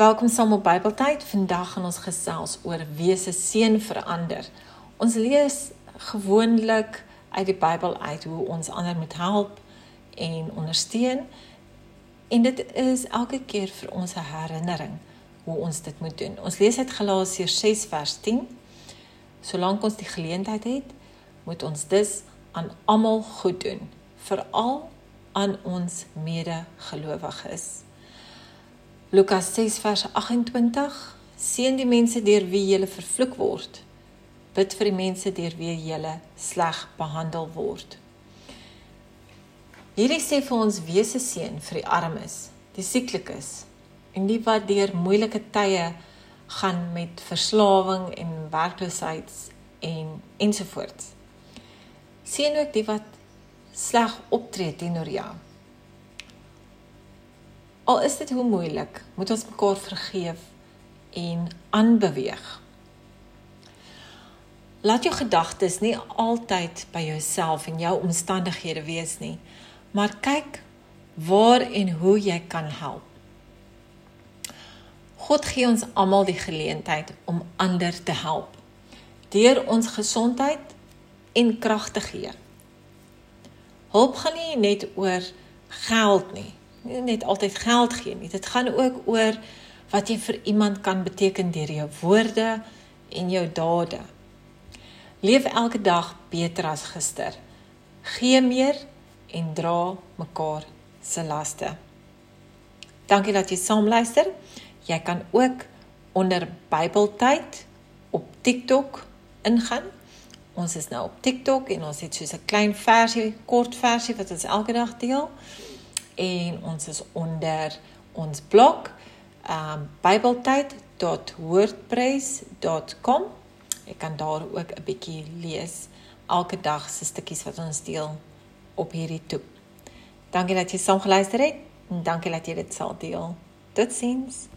Welkom saam op Bybeltyd. Vandag gaan ons gesels oor wese seën verander. Ons lees gewoonlik uit die Bybel uit hoe ons ander moet help en ondersteun. En dit is elke keer vir ons 'n herinnering hoe ons dit moet doen. Ons lees uit Galasiërs 6 vers 10. Solank ons die geleentheid het, moet ons dus aan almal goed doen, veral aan ons medegelowiges. Lukas 6 vers 28 Seën die mense deur wie jy vervloek word. Bid vir die mense deur wie jy sleg behandel word. Hierdie sê vir ons wese seën vir die armes, die sieklikes en die wat deur moeilike tye gaan met verslawing en werkloosheid en ensovoorts. Seën ook die wat sleg optree teenoor jou. Al is dit hoe moeilik, moet ons mekaar vergeef en aanbeweeg. Laat jou gedagtes nie altyd by jouself en jou omstandighede wees nie, maar kyk waar en hoe jy kan help. God gee ons almal die geleentheid om ander te help deur ons gesondheid en krag te gee. Hulp gaan nie net oor geld nie nie net altyd geld gee nie. Dit gaan ook oor wat jy vir iemand kan beteken deur jou woorde en jou dade. Leef elke dag beter as gister. Gee meer en dra mekaar se laste. Dankie dat jy saam luister. Jy kan ook onder Bybeltyd op TikTok ingaan. Ons is nou op TikTok en ons het so 'n klein versie, kort versie wat ons elke dag deel en ons is onder ons blog um bybeltyd.wordpress.com. Ek kan daar ook 'n bietjie lees elke dag se stukkies wat ons deel op hierdie toep. Dankie dat jy saam geluister het en dankie dat jy dit sal deel. Totsiens.